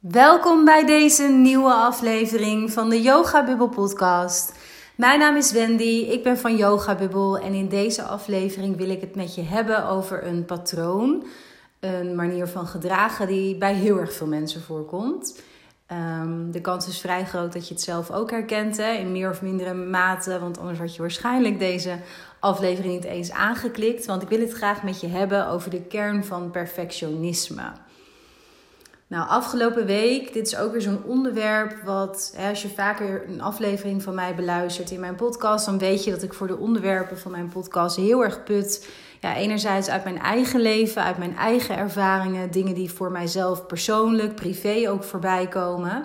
Welkom bij deze nieuwe aflevering van de Yoga Bubble podcast. Mijn naam is Wendy, ik ben van Yoga Bubble en in deze aflevering wil ik het met je hebben over een patroon, een manier van gedragen die bij heel erg veel mensen voorkomt. Ehm, de kans is vrij groot dat je het zelf ook herkent, hè, in meer of mindere mate, want anders had je waarschijnlijk deze aflevering niet eens aangeklikt. Want ik wil het graag met je hebben over de kern van perfectionisme. Nou, afgelopen week, dit is ook weer zo'n onderwerp wat, hè, als je vaker een aflevering van mij beluistert in mijn podcast, dan weet je dat ik voor de onderwerpen van mijn podcast heel erg put. Ja, enerzijds uit mijn eigen leven, uit mijn eigen ervaringen, dingen die voor mijzelf persoonlijk, privé ook voorbij komen.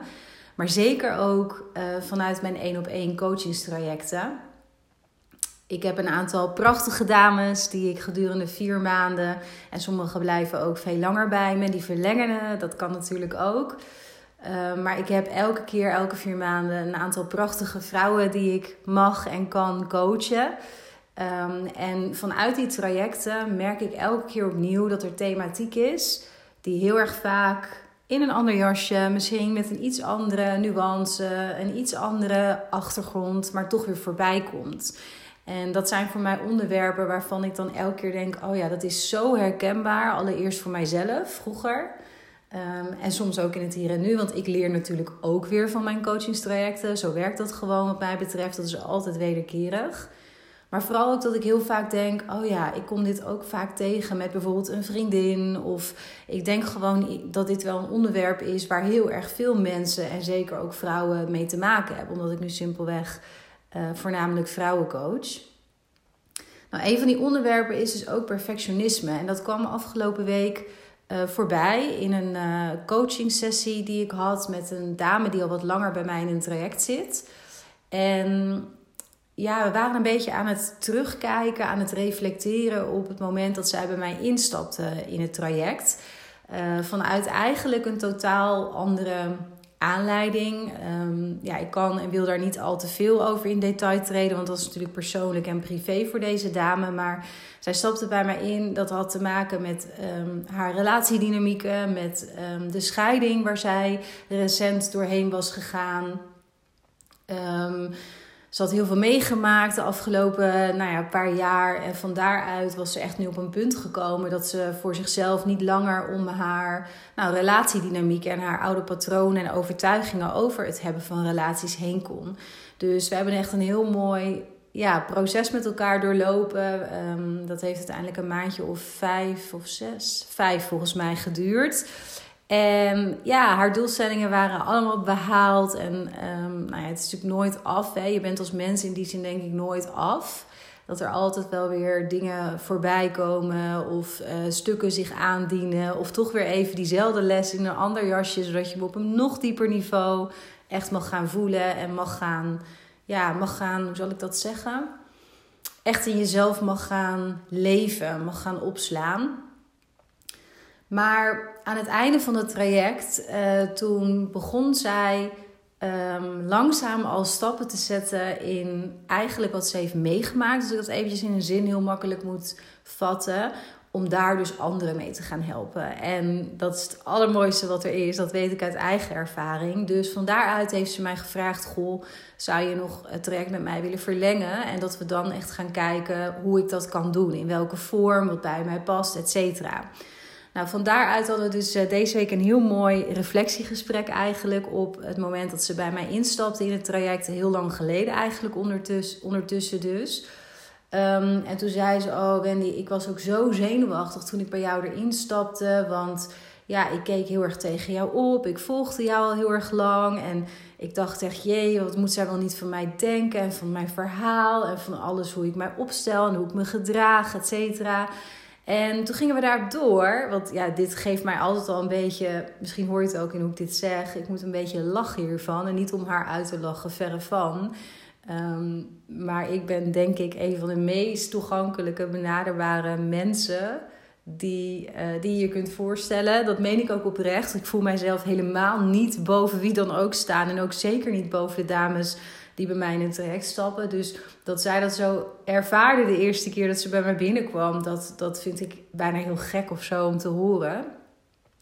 Maar zeker ook uh, vanuit mijn één op één coachingstrajecten. Ik heb een aantal prachtige dames die ik gedurende vier maanden, en sommige blijven ook veel langer bij me, die verlengen, dat kan natuurlijk ook. Uh, maar ik heb elke keer, elke vier maanden, een aantal prachtige vrouwen die ik mag en kan coachen. Um, en vanuit die trajecten merk ik elke keer opnieuw dat er thematiek is die heel erg vaak in een ander jasje, misschien met een iets andere nuance, een iets andere achtergrond, maar toch weer voorbij komt. En dat zijn voor mij onderwerpen waarvan ik dan elke keer denk: oh ja, dat is zo herkenbaar. Allereerst voor mijzelf vroeger. Um, en soms ook in het hier en nu, want ik leer natuurlijk ook weer van mijn coachingstrajecten. Zo werkt dat gewoon, wat mij betreft. Dat is altijd wederkerig. Maar vooral ook dat ik heel vaak denk: oh ja, ik kom dit ook vaak tegen met bijvoorbeeld een vriendin. Of ik denk gewoon dat dit wel een onderwerp is waar heel erg veel mensen en zeker ook vrouwen mee te maken hebben. Omdat ik nu simpelweg uh, voornamelijk vrouwencoach. Nou, een van die onderwerpen is dus ook perfectionisme. En dat kwam afgelopen week uh, voorbij in een uh, coaching sessie die ik had met een dame die al wat langer bij mij in een traject zit. En ja, we waren een beetje aan het terugkijken, aan het reflecteren op het moment dat zij bij mij instapte in het traject. Vanuit eigenlijk een totaal andere aanleiding. Um, ja, ik kan en wil daar niet al te veel over in detail treden, want dat is natuurlijk persoonlijk en privé voor deze dame. Maar zij stapte bij mij in. Dat had te maken met um, haar relatiedynamieken, met um, de scheiding waar zij recent doorheen was gegaan. Ze had heel veel meegemaakt de afgelopen nou ja, paar jaar. En van daaruit was ze echt nu op een punt gekomen dat ze voor zichzelf niet langer om haar nou, relatiedynamiek en haar oude patronen en overtuigingen over het hebben van relaties heen kon. Dus we hebben echt een heel mooi ja, proces met elkaar doorlopen. Um, dat heeft uiteindelijk een maandje of vijf of zes, vijf volgens mij geduurd. En ja, haar doelstellingen waren allemaal behaald. En um, nou ja, het is natuurlijk nooit af. Hè. Je bent als mens in die zin denk ik nooit af. Dat er altijd wel weer dingen voorbij komen of uh, stukken zich aandienen. Of toch weer even diezelfde les in een ander jasje. Zodat je hem op een nog dieper niveau echt mag gaan voelen. En mag gaan, ja, mag gaan, hoe zal ik dat zeggen? Echt in jezelf mag gaan leven, mag gaan opslaan. Maar aan het einde van het traject, uh, toen begon zij um, langzaam al stappen te zetten in eigenlijk wat ze heeft meegemaakt. Dus ik dat eventjes in een zin heel makkelijk moet vatten. Om daar dus anderen mee te gaan helpen. En dat is het allermooiste wat er is. Dat weet ik uit eigen ervaring. Dus van daaruit heeft ze mij gevraagd: Goh, zou je nog het traject met mij willen verlengen? En dat we dan echt gaan kijken hoe ik dat kan doen. In welke vorm, wat bij mij past, et cetera. Nou, van daaruit hadden we dus eh, deze week een heel mooi reflectiegesprek eigenlijk op het moment dat ze bij mij instapte in het traject. Heel lang geleden eigenlijk ondertussen, ondertussen dus. Um, en toen zei ze, oh Wendy, ik was ook zo zenuwachtig toen ik bij jou erin stapte. Want ja, ik keek heel erg tegen jou op. Ik volgde jou al heel erg lang. En ik dacht echt, jee, wat moet zij wel niet van mij denken? En van mijn verhaal en van alles hoe ik mij opstel en hoe ik me gedraag, et cetera. En toen gingen we daar door. Want ja, dit geeft mij altijd al een beetje. Misschien hoor je het ook in hoe ik dit zeg. Ik moet een beetje lachen hiervan. En niet om haar uit te lachen, verre van. Um, maar ik ben denk ik een van de meest toegankelijke, benaderbare mensen. Die, uh, die je kunt voorstellen. Dat meen ik ook oprecht. Ik voel mijzelf helemaal niet boven wie dan ook staan. En ook zeker niet boven de dames die bij mij in het traject stappen. Dus dat zij dat zo ervaarde de eerste keer dat ze bij mij binnenkwam, dat, dat vind ik bijna heel gek of zo om te horen.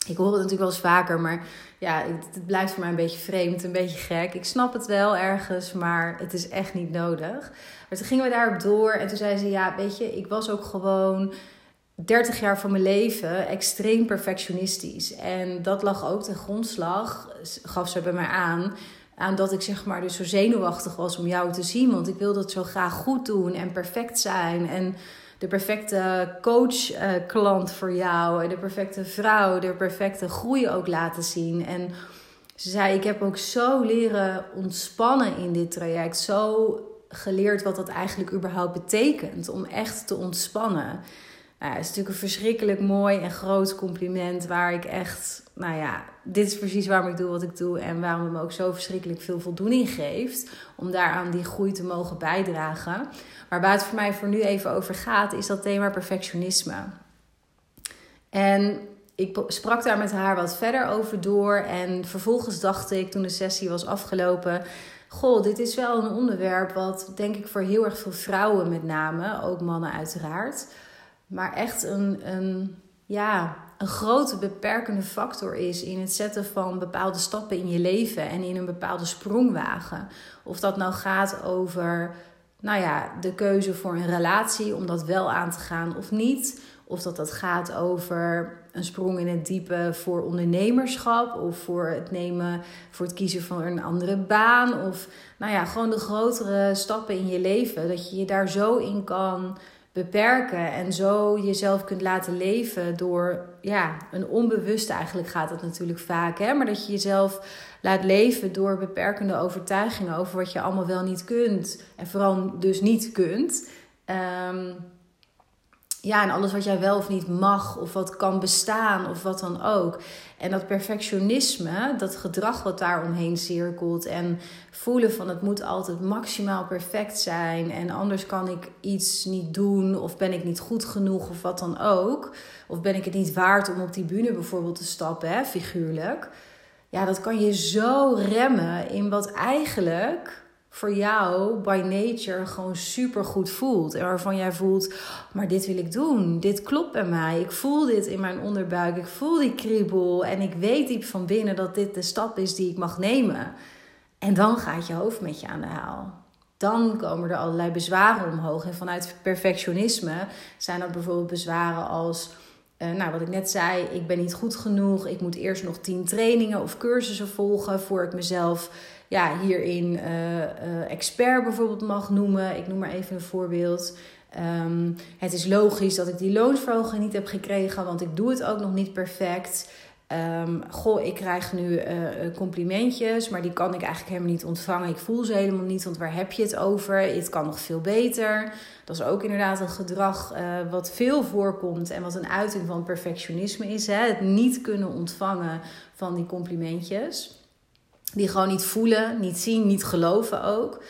Ik hoor het natuurlijk wel eens vaker, maar ja, het, blijft voor mij een beetje vreemd, een beetje gek. Ik snap het wel ergens, maar het is echt niet nodig. Maar toen gingen we daarop door en toen zei ze: Ja, weet je, ik was ook gewoon 30 jaar van mijn leven extreem perfectionistisch. En dat lag ook ten grondslag, gaf ze bij mij aan, aan dat ik zeg maar dus zo zenuwachtig was om jou te zien. Want ik wilde het zo graag goed doen en perfect zijn. En de perfecte coach-klant voor jou, de perfecte vrouw, de perfecte groei ook laten zien. En ze zei: Ik heb ook zo leren ontspannen in dit traject. Zo geleerd wat dat eigenlijk überhaupt betekent om echt te ontspannen. Nou, het is natuurlijk een verschrikkelijk mooi en groot compliment waar ik echt, nou ja, dit is precies waarom ik doe wat ik doe en waarom het me ook zo verschrikkelijk veel voldoening geeft om daaraan die groei te mogen bijdragen. Maar waar het voor mij voor nu even over gaat, is dat thema perfectionisme. En ik sprak daar met haar wat verder over door en vervolgens dacht ik toen de sessie was afgelopen, goh, dit is wel een onderwerp wat denk ik voor heel erg veel vrouwen met name, ook mannen uiteraard maar echt een, een, ja, een grote beperkende factor is in het zetten van bepaalde stappen in je leven en in een bepaalde sprongwagen. Of dat nou gaat over nou ja, de keuze voor een relatie om dat wel aan te gaan of niet. Of dat dat gaat over een sprong in het diepe voor ondernemerschap. Of voor het nemen, voor het kiezen van een andere baan. Of nou ja, gewoon de grotere stappen in je leven. Dat je je daar zo in kan beperken en zo jezelf kunt laten leven door ja, een onbewuste eigenlijk gaat het natuurlijk vaak, hè, maar dat je jezelf laat leven door beperkende overtuigingen over wat je allemaal wel niet kunt en vooral dus niet kunt. Um, ja, en alles wat jij wel of niet mag, of wat kan bestaan, of wat dan ook. En dat perfectionisme, dat gedrag wat daar omheen cirkelt. En voelen van het moet altijd maximaal perfect zijn. En anders kan ik iets niet doen, of ben ik niet goed genoeg, of wat dan ook. Of ben ik het niet waard om op die bühne bijvoorbeeld te stappen, hè, figuurlijk. Ja, dat kan je zo remmen in wat eigenlijk voor jou by nature gewoon super goed voelt. En waarvan jij voelt, maar dit wil ik doen. Dit klopt bij mij. Ik voel dit in mijn onderbuik. Ik voel die kriebel. En ik weet diep van binnen dat dit de stap is die ik mag nemen. En dan gaat je hoofd met je aan de haal. Dan komen er allerlei bezwaren omhoog. En vanuit perfectionisme zijn dat bijvoorbeeld bezwaren als. Uh, nou, wat ik net zei, ik ben niet goed genoeg. Ik moet eerst nog tien trainingen of cursussen volgen voor ik mezelf ja, hierin uh, expert bijvoorbeeld mag noemen. Ik noem maar even een voorbeeld. Um, het is logisch dat ik die loonsverhoging niet heb gekregen, want ik doe het ook nog niet perfect. Um, goh, ik krijg nu uh, complimentjes, maar die kan ik eigenlijk helemaal niet ontvangen. Ik voel ze helemaal niet, want waar heb je het over? Het kan nog veel beter. Dat is ook inderdaad een gedrag wat veel voorkomt en wat een uiting van perfectionisme is. Hè? Het niet kunnen ontvangen van die complimentjes. Die gewoon niet voelen, niet zien, niet geloven ook.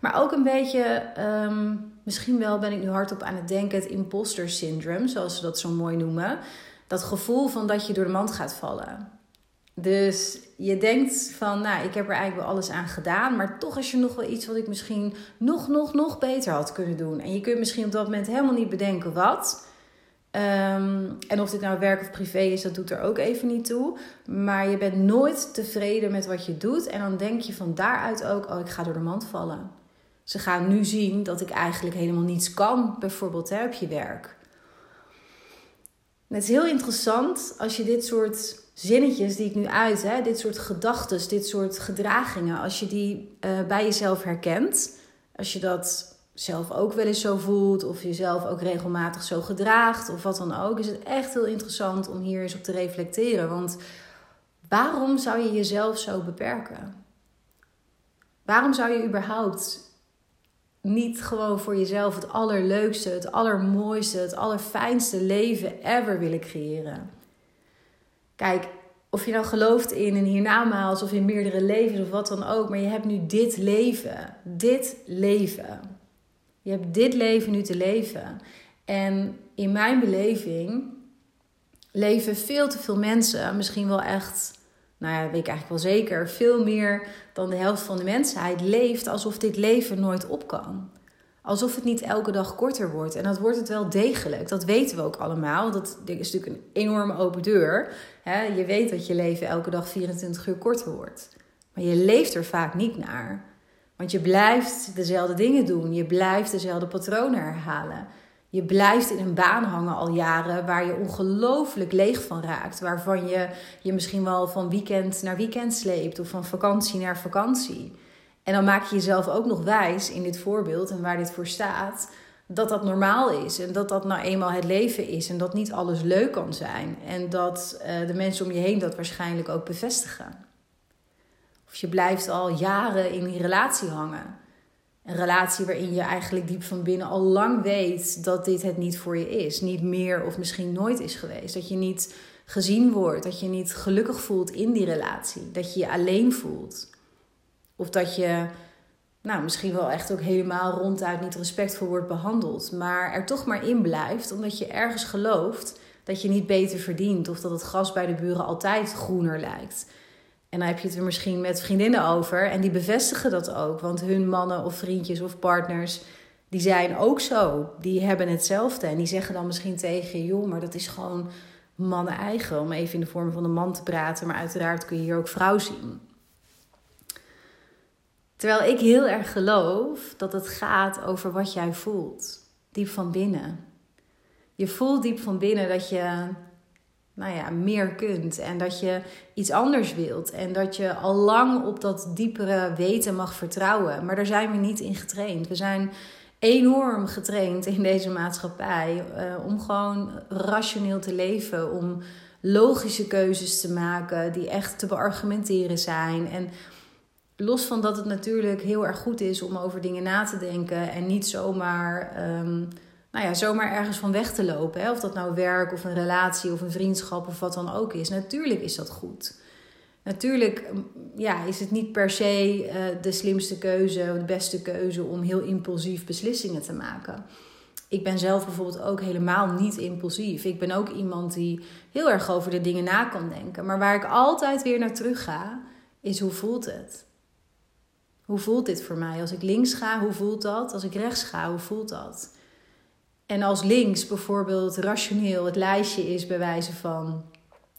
Maar ook een beetje, um, misschien wel ben ik nu hardop aan het denken, het imposter syndrome, zoals ze dat zo mooi noemen. Dat gevoel van dat je door de mand gaat vallen. Dus je denkt van, nou, ik heb er eigenlijk wel alles aan gedaan, maar toch is er nog wel iets wat ik misschien nog, nog, nog beter had kunnen doen. En je kunt misschien op dat moment helemaal niet bedenken wat. Ehm, en of dit nou werk of privé is, dat doet er ook even niet toe. Maar je bent nooit tevreden met wat je doet. En dan denk je van daaruit ook: oh, ik ga door de mand vallen. Ze gaan nu zien dat ik eigenlijk helemaal niets kan, bijvoorbeeld hè, op je werk. het is heel interessant als je dit soort zinnetjes die ik nu uit, hè, dit soort gedachten, dit soort gedragingen, als je die uh, bij jezelf herkent. Als je dat zelf ook wel eens zo voelt, of jezelf ook regelmatig zo gedraagt, of wat dan ook, is het echt heel interessant om hier eens op te reflecteren. Want waarom zou je jezelf zo beperken? Waarom zou je überhaupt niet gewoon voor jezelf het allerleukste, het allermooiste, het allerfijnste leven ever willen creëren? Kijk, of je nou gelooft in een hiernamaals of in meerdere levens of wat dan ook, maar je hebt nu dit leven. Dit leven. Je hebt dit leven nu te leven. En in mijn beleving leven veel te veel mensen, misschien wel echt, nou ja, weet ik eigenlijk wel zeker, veel meer dan de helft van de mensheid leeft alsof dit leven nooit op kan. Alsof het niet elke dag korter wordt. En dat wordt het wel degelijk. Dat weten we ook allemaal. Dat is natuurlijk een enorme open deur. Je weet dat je leven elke dag 24 uur korter wordt. Maar je leeft er vaak niet naar. Want je blijft dezelfde dingen doen. Je blijft dezelfde patronen herhalen. Je blijft in een baan hangen al jaren waar je ongelooflijk leeg van raakt. Waarvan je je misschien wel van weekend naar weekend sleept of van vakantie naar vakantie. En dan maak je jezelf ook nog wijs in dit voorbeeld en waar dit voor staat, dat dat normaal is en dat dat nou eenmaal het leven is en dat niet alles leuk kan zijn en dat uh, de mensen om je heen dat waarschijnlijk ook bevestigen. Of je blijft al jaren in die relatie hangen. Een relatie waarin je eigenlijk diep van binnen al lang weet dat dit het niet voor je is. Niet meer of misschien nooit is geweest. Dat je niet gezien wordt. Dat je niet gelukkig voelt in die relatie. Dat je je alleen voelt. Of dat je nou, misschien wel echt ook helemaal ronduit niet respectvol wordt behandeld. Maar er toch maar in blijft omdat je ergens gelooft dat je niet beter verdient. Of dat het gras bij de buren altijd groener lijkt. En dan heb je het er misschien met vriendinnen over. En die bevestigen dat ook. Want hun mannen of vriendjes of partners, die zijn ook zo. Die hebben hetzelfde. En die zeggen dan misschien tegen je, joh, maar dat is gewoon mannen eigen. Om even in de vorm van een man te praten. Maar uiteraard kun je hier ook vrouw zien. Terwijl ik heel erg geloof dat het gaat over wat jij voelt. Diep van binnen. Je voelt diep van binnen dat je nou ja, meer kunt. En dat je iets anders wilt. En dat je al lang op dat diepere weten mag vertrouwen. Maar daar zijn we niet in getraind. We zijn enorm getraind in deze maatschappij uh, om gewoon rationeel te leven. Om logische keuzes te maken die echt te beargumenteren zijn. En los van dat het natuurlijk heel erg goed is om over dingen na te denken en niet zomaar. Um, nou ja, zomaar ergens van weg te lopen. Hè? Of dat nou werk of een relatie of een vriendschap of wat dan ook is. Natuurlijk is dat goed. Natuurlijk ja, is het niet per se uh, de slimste keuze, de beste keuze om heel impulsief beslissingen te maken. Ik ben zelf bijvoorbeeld ook helemaal niet impulsief. Ik ben ook iemand die heel erg over de dingen na kan denken. Maar waar ik altijd weer naar terug ga, is hoe voelt het? Hoe voelt dit voor mij? Als ik links ga, hoe voelt dat? Als ik rechts ga, hoe voelt dat? En als links bijvoorbeeld rationeel het lijstje is bij wijze van.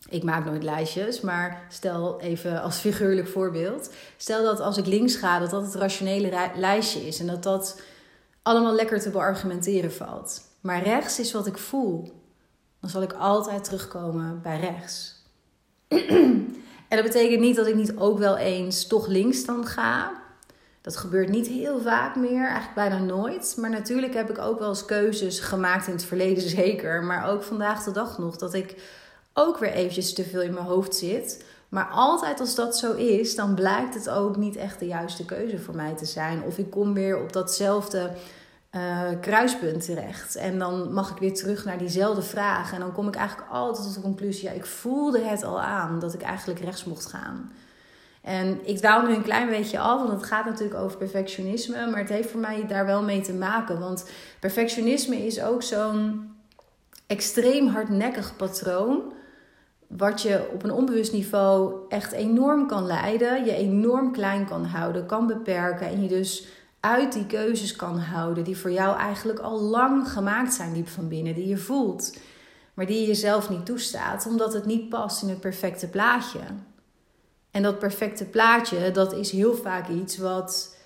Ik maak nooit lijstjes, maar stel even als figuurlijk voorbeeld. Stel dat als ik links ga, dat dat het rationele lijstje is en dat dat allemaal lekker te beargumenteren valt. Maar rechts is wat ik voel. Dan zal ik altijd terugkomen bij rechts. en dat betekent niet dat ik niet ook wel eens toch links dan ga. Dat gebeurt niet heel vaak meer, eigenlijk bijna nooit. Maar natuurlijk heb ik ook wel eens keuzes gemaakt in het verleden, zeker. Maar ook vandaag de dag nog, dat ik ook weer eventjes te veel in mijn hoofd zit. Maar altijd als dat zo is, dan blijkt het ook niet echt de juiste keuze voor mij te zijn. Of ik kom weer op datzelfde uh, kruispunt terecht. En dan mag ik weer terug naar diezelfde vraag. En dan kom ik eigenlijk altijd tot de conclusie: ja, ik voelde het al aan dat ik eigenlijk rechts mocht gaan. En ik dwaal nu een klein beetje af, want het gaat natuurlijk over perfectionisme. Maar het heeft voor mij daar wel mee te maken. Want perfectionisme is ook zo'n extreem hardnekkig patroon. Wat je op een onbewust niveau echt enorm kan leiden. Je enorm klein kan houden, kan beperken. En je dus uit die keuzes kan houden die voor jou eigenlijk al lang gemaakt zijn diep van binnen. Die je voelt, maar die je jezelf niet toestaat. Omdat het niet past in het perfecte plaatje. En dat perfecte plaatje, dat is heel vaak iets wat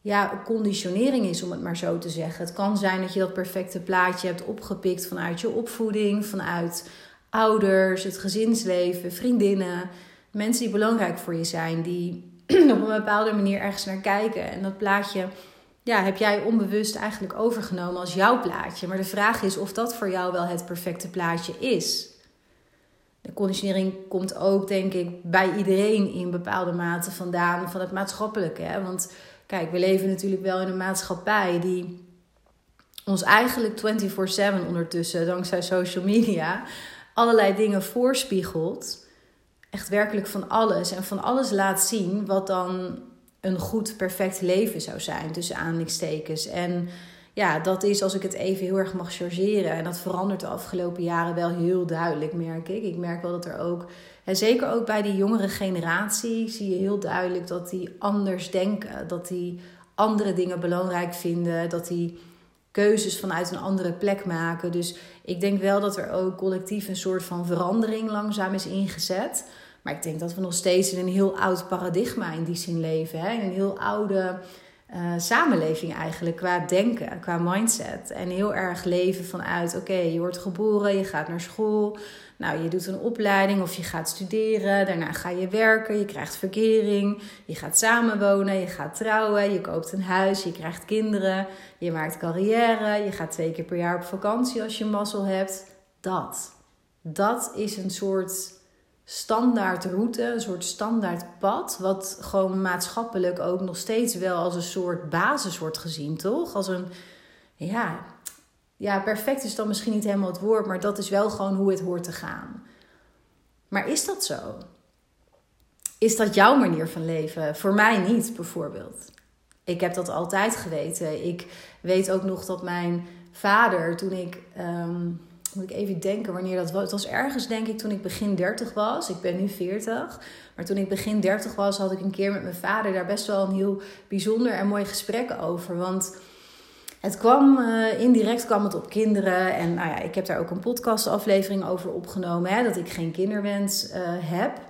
ja, conditionering is, om het maar zo te zeggen. Het kan zijn dat je dat perfecte plaatje hebt opgepikt vanuit je opvoeding, vanuit ouders, het gezinsleven, vriendinnen, mensen die belangrijk voor je zijn, die op een bepaalde manier ergens naar kijken. En dat plaatje ja, heb jij onbewust eigenlijk overgenomen als jouw plaatje. Maar de vraag is of dat voor jou wel het perfecte plaatje is. De conditionering komt ook, denk ik, bij iedereen in bepaalde mate vandaan van het maatschappelijke. Hè? Want kijk, we leven natuurlijk wel in een maatschappij die ons eigenlijk 24/7 ondertussen, dankzij social media, allerlei dingen voorspiegelt. Echt werkelijk van alles. En van alles laat zien wat dan een goed, perfect leven zou zijn, tussen aanhalingstekens. En ja, dat is als ik het even heel erg mag chargeren. En dat verandert de afgelopen jaren wel heel duidelijk, merk ik. Ik merk wel dat er ook, en zeker ook bij die jongere generatie, zie je heel duidelijk dat die anders denken. Dat die andere dingen belangrijk vinden, dat die keuzes vanuit een andere plek maken. Dus ik denk wel dat er ook collectief een soort van verandering langzaam is ingezet. Maar ik denk dat we nog steeds in een heel oud paradigma in die zin leven. Hè? In een heel oude uh, samenleving eigenlijk qua denken, qua mindset. En heel erg leven vanuit, oké, je wordt geboren, je gaat naar school. Nou, je doet een opleiding of je gaat studeren. Daarna ga je werken, je krijgt verkering. Je gaat samenwonen, je gaat trouwen, je koopt een huis, je krijgt kinderen. Je maakt carrière, je gaat twee keer per jaar op vakantie als je mazzel hebt. Dat. Dat is een soort standaard route, een soort standaard pad, wat gewoon maatschappelijk ook nog steeds wel als een soort basis wordt gezien, toch? Als een, ja, ja, perfect is dan misschien niet helemaal het woord, maar dat is wel gewoon hoe het hoort te gaan. Maar is dat zo? Is dat jouw manier van leven? Voor mij niet, bijvoorbeeld. Ik heb dat altijd geweten. Ik weet ook nog dat mijn vader, toen ik. Ehm, moet ik even denken wanneer dat was. Het was ergens, denk ik, toen ik begin 30 was. Ik ben nu 40. Maar toen ik begin 30 was, had ik een keer met mijn vader daar best wel een heel bijzonder en mooi gesprek over. Want het kwam, uh, indirect kwam het op kinderen. En nou ja, ik heb daar ook een podcastaflevering over opgenomen. Hè, dat ik geen kinderwens uh, heb.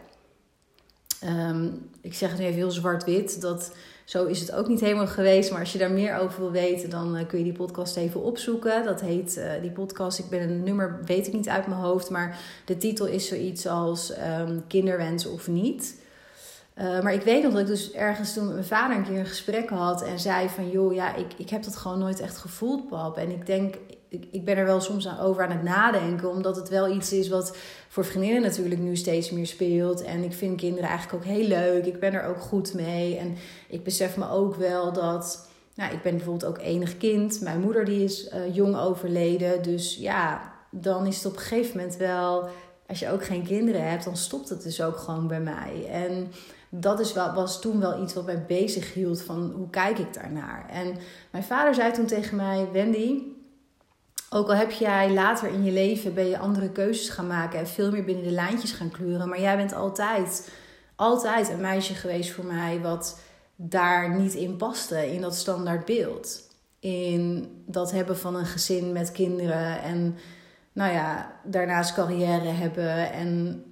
Um, ik zeg het nu even heel zwart-wit. Dat zo is het ook niet helemaal geweest. Maar als je daar meer over wil weten, dan uh, kun je die podcast even opzoeken. Dat heet die podcast. Ik ben een nummer, weet ik niet uit mijn hoofd. Maar de titel is zoiets als um, Kinderwens of niet. Uh, maar ik weet nog dat ik dus ergens toen met mijn vader een keer een gesprek had en zei van joh, ja, ik, ik heb dat gewoon nooit echt gevoeld, pap. En ik denk, ik, ik ben er wel soms over aan het nadenken, omdat het wel iets is wat voor vriendinnen natuurlijk nu steeds meer speelt. En ik vind kinderen eigenlijk ook heel leuk. Ik ben er ook goed mee. En ik besef me ook wel dat. Nou, ik ben bijvoorbeeld ook enig kind. Mijn moeder die is uh, jong overleden. Dus ja, dan is het op een gegeven moment wel. Als je ook geen kinderen hebt, dan stopt het dus ook gewoon bij mij. En dat is wel, was toen wel iets wat mij bezig hield van hoe kijk ik daarnaar. En mijn vader zei toen tegen mij, Wendy, ook al heb jij later in je leven ben je andere keuzes gaan maken en veel meer binnen de lijntjes gaan kleuren, maar jij bent altijd, altijd een meisje geweest voor mij wat daar niet in paste, in dat standaard beeld. In dat hebben van een gezin met kinderen en nou ja, daarnaast carrière hebben en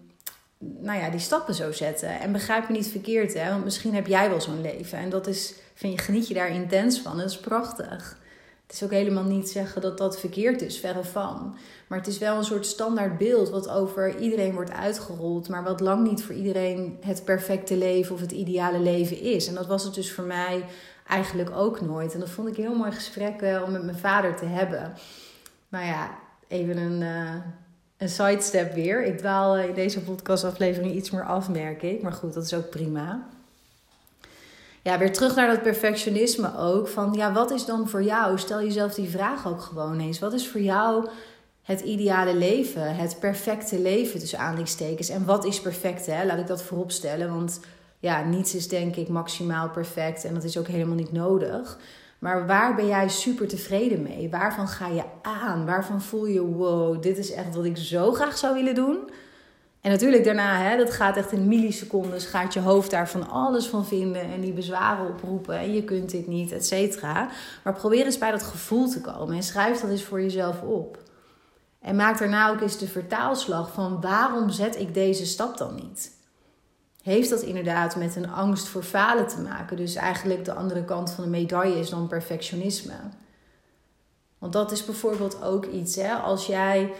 nou ja, die stappen zo zetten. En begrijp me niet verkeerd, hè? Want misschien heb jij wel zo'n leven. En dat is, vind je, geniet je daar intens van. Dat is prachtig. Het is ook helemaal niet zeggen dat dat verkeerd is, verre van. Maar het is wel een soort standaard beeld wat over iedereen wordt uitgerold. Maar wat lang niet voor iedereen het perfecte leven of het ideale leven is. En dat was het dus voor mij eigenlijk ook nooit. En dat vond ik een heel mooi gesprek wel om met mijn vader te hebben. Maar ja, even een... Uh, een sidestep weer. Ik dwaal in deze podcastaflevering iets meer af, merk ik. Maar goed, dat is ook prima. Ja, weer terug naar dat perfectionisme ook. Van ja, wat is dan voor jou? Stel jezelf die vraag ook gewoon eens. Wat is voor jou het ideale leven? Het perfecte leven tussen aanleidingstekens. En wat is perfect, hè? Laat ik dat voorop stellen. Want ja, niets is denk ik maximaal perfect. En dat is ook helemaal niet nodig. Maar waar ben jij super tevreden mee? Waarvan ga je aan? Waarvan voel je, wow, dit is echt wat ik zo graag zou willen doen? En natuurlijk daarna, hè, dat gaat echt in millisecondes, gaat je hoofd daar van alles van vinden en die bezwaren oproepen en je kunt dit niet, et cetera. Maar probeer eens bij dat gevoel te komen en schrijf dat eens voor jezelf op. En maak daarna ook eens de vertaalslag van waarom zet ik deze stap dan niet? heeft dat inderdaad met een angst voor falen te maken. Dus eigenlijk de andere kant van de medaille is dan perfectionisme. Want dat is bijvoorbeeld ook iets, hè? als jij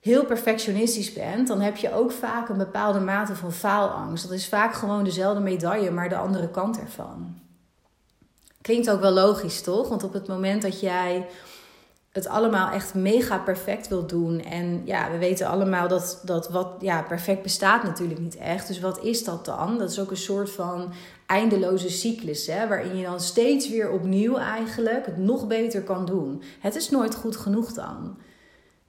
heel perfectionistisch bent, dan heb je ook vaak een bepaalde mate van faalangst. Dat is vaak gewoon dezelfde medaille, maar de andere kant ervan. Klinkt ook wel logisch, toch? Want op het moment dat jij het allemaal echt mega perfect wil doen. En ja, we weten allemaal dat, dat wat ja, perfect bestaat natuurlijk niet echt. Dus wat is dat dan? Dat is ook een soort van eindeloze cyclus, hè, waarin je dan steeds weer opnieuw eigenlijk het nog beter kan doen. Het is nooit goed genoeg dan.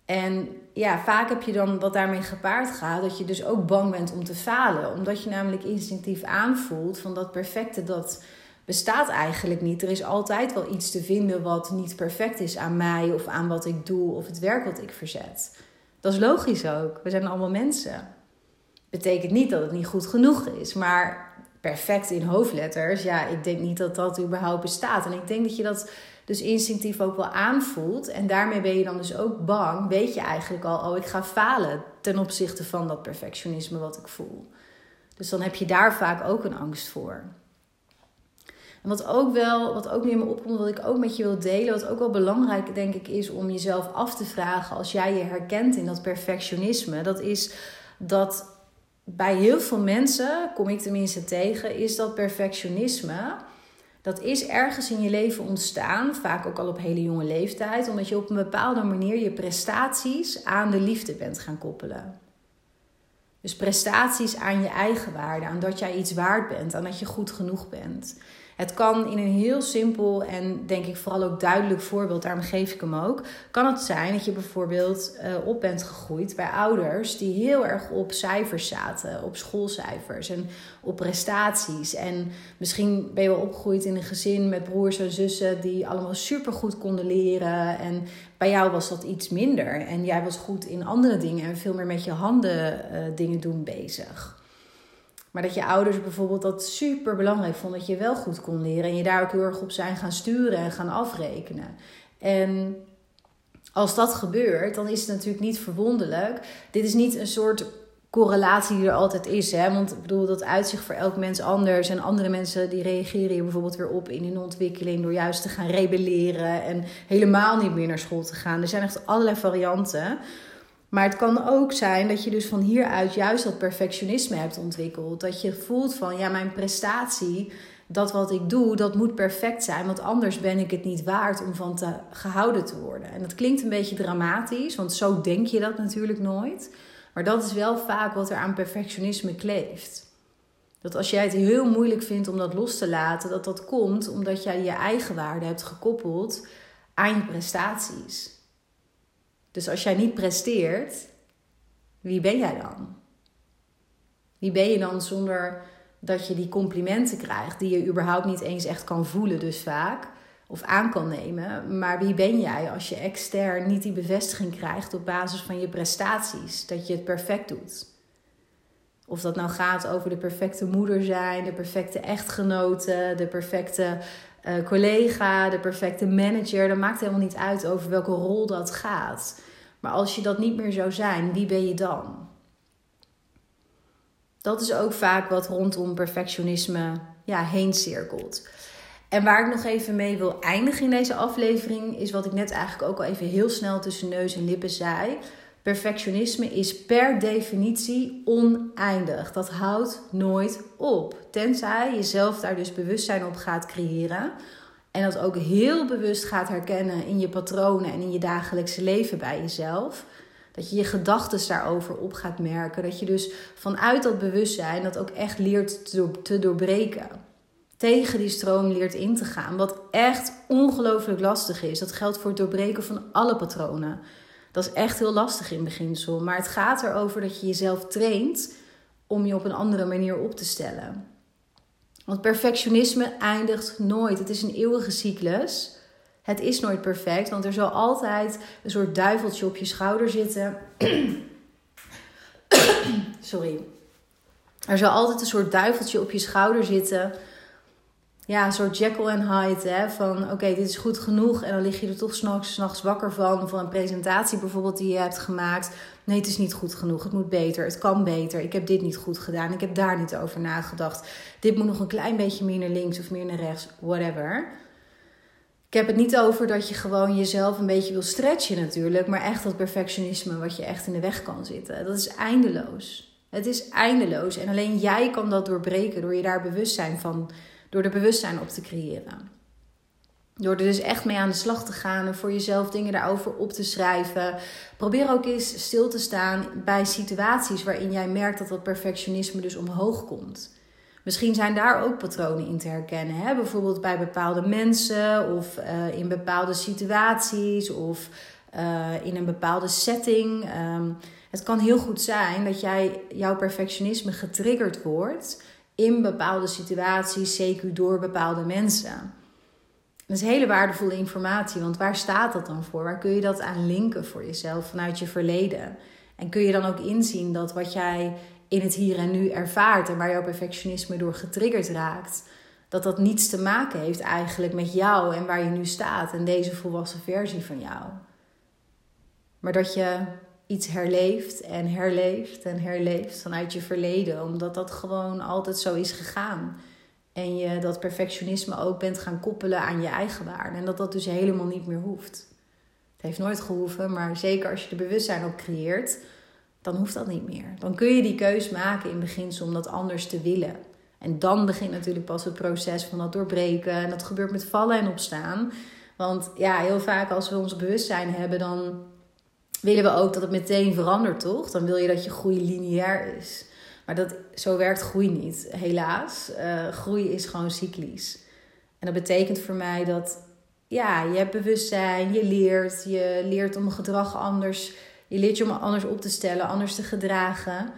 En ja, vaak heb je dan wat daarmee gepaard gaat, dat je dus ook bang bent om te falen. Omdat je namelijk instinctief aanvoelt van dat perfecte, dat bestaat eigenlijk niet. Er is altijd wel iets te vinden wat niet perfect is aan mij of aan wat ik doe of het werk wat ik verzet. Dat is logisch ook. We zijn allemaal mensen. Betekent niet dat het niet goed genoeg is, maar perfect in hoofdletters, ja, ik denk niet dat dat überhaupt bestaat. En ik denk dat je dat dus instinctief ook wel aanvoelt. En daarmee ben je dan dus ook bang, weet je eigenlijk al, oh, ik ga falen ten opzichte van dat perfectionisme wat ik voel. Dus dan heb je daar vaak ook een angst voor. En wat ook wel, wat ook nu in me opkomt, wat ik ook met je wil delen, wat ook wel belangrijk denk ik is om jezelf af te vragen als jij je herkent in dat perfectionisme, dat is dat bij heel veel mensen, kom ik tenminste tegen, is dat perfectionisme. Dat is ergens in je leven ontstaan, vaak ook al op hele jonge leeftijd, omdat je op een bepaalde manier je prestaties aan de liefde bent gaan koppelen. Dus prestaties aan je eigen waarde, aan dat jij iets waard bent, aan dat je goed genoeg bent. Het kan in een heel simpel en denk ik vooral ook duidelijk voorbeeld, daarom geef ik hem ook. Kan het zijn dat je bijvoorbeeld uh, op bent gegroeid bij ouders die heel erg op cijfers zaten, op schoolcijfers en op prestaties. En misschien ben je wel opgegroeid in een gezin met broers en zussen die allemaal supergoed konden leren. En bij jou was dat iets minder. En jij was goed in andere dingen en veel meer met je handen uh, dingen doen bezig. Maar dat je ouders bijvoorbeeld dat super belangrijk vonden dat je wel goed kon leren. En je daar ook heel erg op zijn gaan sturen en gaan afrekenen. En als dat gebeurt, dan is het natuurlijk niet verwonderlijk. Dit is niet een soort correlatie die er altijd is. Hè? Want ik bedoel, dat uitzicht voor elk mens anders. En andere mensen die reageren hier bijvoorbeeld weer op in hun ontwikkeling door juist te gaan rebelleren en helemaal niet meer naar school te gaan. Er zijn echt allerlei varianten. Maar het kan ook zijn dat je dus van hieruit juist dat perfectionisme hebt ontwikkeld. Dat je voelt van ja, mijn prestatie, dat wat ik doe, dat moet perfect zijn. Want anders ben ik het niet waard om van gehouden te worden. En dat klinkt een beetje dramatisch, want zo denk je dat natuurlijk nooit. Maar dat is wel vaak wat er aan perfectionisme kleeft. Dat als jij het heel moeilijk vindt om dat los te laten, dat dat komt omdat jij je eigen waarde hebt gekoppeld aan je prestaties. Dus als jij niet presteert, wie ben jij dan? Wie ben je dan zonder dat je die complimenten krijgt, die je überhaupt niet eens echt kan voelen, dus vaak, of aan kan nemen. Maar wie ben jij als je extern niet die bevestiging krijgt op basis van je prestaties, dat je het perfect doet? Of dat nou gaat over de perfecte moeder zijn, de perfecte echtgenote, de perfecte uh, collega, de perfecte manager. Dat maakt helemaal niet uit over welke rol dat gaat. Maar als je dat niet meer zou zijn, wie ben je dan? Dat is ook vaak wat rondom perfectionisme ja, heen cirkelt. En waar ik nog even mee wil eindigen in deze aflevering, is wat ik net eigenlijk ook al even heel snel tussen neus en lippen zei. Perfectionisme is per definitie oneindig. Dat houdt nooit op. Tenzij je zelf daar dus bewustzijn op gaat creëren. En dat ook heel bewust gaat herkennen in je patronen en in je dagelijkse leven bij jezelf. Dat je je gedachten daarover op gaat merken. Dat je dus vanuit dat bewustzijn dat ook echt leert te doorbreken. Tegen die stroom leert in te gaan. Wat echt ongelooflijk lastig is. Dat geldt voor het doorbreken van alle patronen. Dat is echt heel lastig in beginsel. Maar het gaat erover dat je jezelf traint om je op een andere manier op te stellen. Want perfectionisme eindigt nooit. Het is een eeuwige cyclus. Het is nooit perfect, want er zal altijd een soort duiveltje op je schouder zitten. Sorry. Er zal altijd een soort duiveltje op je schouder zitten ja, een soort Jekyll en Hyde. Hè, van oké, dit is goed genoeg. En dan lig je er toch s'nachts, s'nachts wakker van. Van een presentatie bijvoorbeeld die je hebt gemaakt. Nee, het is niet goed genoeg. Het moet beter. Het kan beter. Ik heb dit niet goed gedaan. Ik heb daar niet over nagedacht. Dit moet nog een klein beetje meer naar links of meer naar rechts. Whatever. Ik heb het niet over dat je gewoon jezelf een beetje wil stretchen natuurlijk. Maar echt dat perfectionisme wat je echt in de weg kan zitten. Dat is eindeloos. Het is eindeloos. En alleen jij kan dat doorbreken door je daar bewustzijn van door er bewustzijn op te creëren. Door er dus echt mee aan de slag te gaan en voor jezelf dingen daarover op te schrijven. Probeer ook eens stil te staan bij situaties waarin jij merkt dat dat perfectionisme dus omhoog komt. Misschien zijn daar ook patronen in te herkennen. Hè? Bijvoorbeeld bij bepaalde mensen of uh, in bepaalde situaties of uh, in een bepaalde setting. Um, het kan heel goed zijn dat jij jouw perfectionisme getriggerd wordt in bepaalde situaties, CQ door bepaalde mensen. Dat is hele waardevolle informatie, want waar staat dat dan voor? Waar kun je dat aan linken voor jezelf vanuit je verleden? En kun je dan ook inzien dat wat jij in het hier en nu ervaart en waar jouw perfectionisme door getriggerd raakt, dat dat niets te maken heeft eigenlijk met jou en waar je nu staat en deze volwassen versie van jou. Maar dat je iets herleeft en herleeft en herleeft vanuit je verleden, omdat dat gewoon altijd zo is gegaan. En je dat perfectionisme ook bent gaan koppelen aan je eigen waarde. En dat dat dus helemaal niet meer hoeft. Het heeft nooit gehoeven, maar zeker als je er bewustzijn op creëert, dan hoeft dat niet meer. Dan kun je die keus maken in beginsel om dat anders te willen. En dan begint natuurlijk pas het proces van dat doorbreken. En dat gebeurt met vallen en opstaan. Want ja, heel vaak als we ons bewustzijn hebben, dan willen we ook dat het meteen verandert, toch? Dan wil je dat je groei lineair is. Maar dat, zo werkt groei niet, helaas. Uh, groei is gewoon cyclisch. En dat betekent voor mij dat ja, je hebt bewustzijn, je leert, je leert om gedrag anders, je leert je om anders op te stellen, anders te gedragen.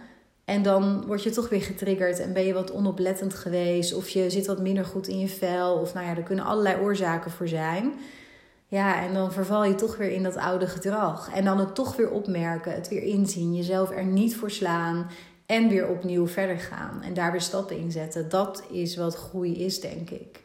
En dan word je toch weer getriggerd en ben je wat onoplettend geweest, of je zit wat minder goed in je vel, of nou ja, er kunnen allerlei oorzaken voor zijn. Ja, en dan verval je toch weer in dat oude gedrag. En dan het toch weer opmerken, het weer inzien, jezelf er niet voor slaan en weer opnieuw verder gaan en daar weer stappen in zetten. Dat is wat groei is, denk ik.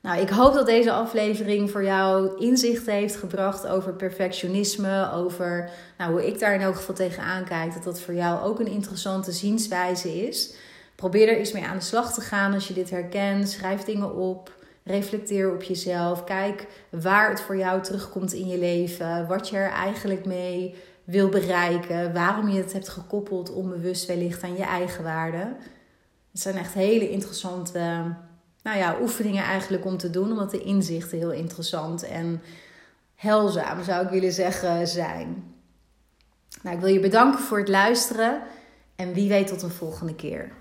Nou, ik hoop dat deze aflevering voor jou inzichten heeft gebracht over perfectionisme, over nou, hoe ik daar in elk geval tegenaan kijk, dat dat voor jou ook een interessante zienswijze is. Probeer er eens mee aan de slag te gaan als je dit herkent. Schrijf dingen op. Reflecteer op jezelf. Kijk waar het voor jou terugkomt in je leven. Wat je er eigenlijk mee wil bereiken. Waarom je het hebt gekoppeld onbewust wellicht aan je eigen waarde. Het zijn echt hele interessante nou ja, oefeningen eigenlijk om te doen. Omdat de inzichten heel interessant en helzaam, zou ik willen zeggen, zijn. Nou, ik wil je bedanken voor het luisteren. En wie weet tot een volgende keer.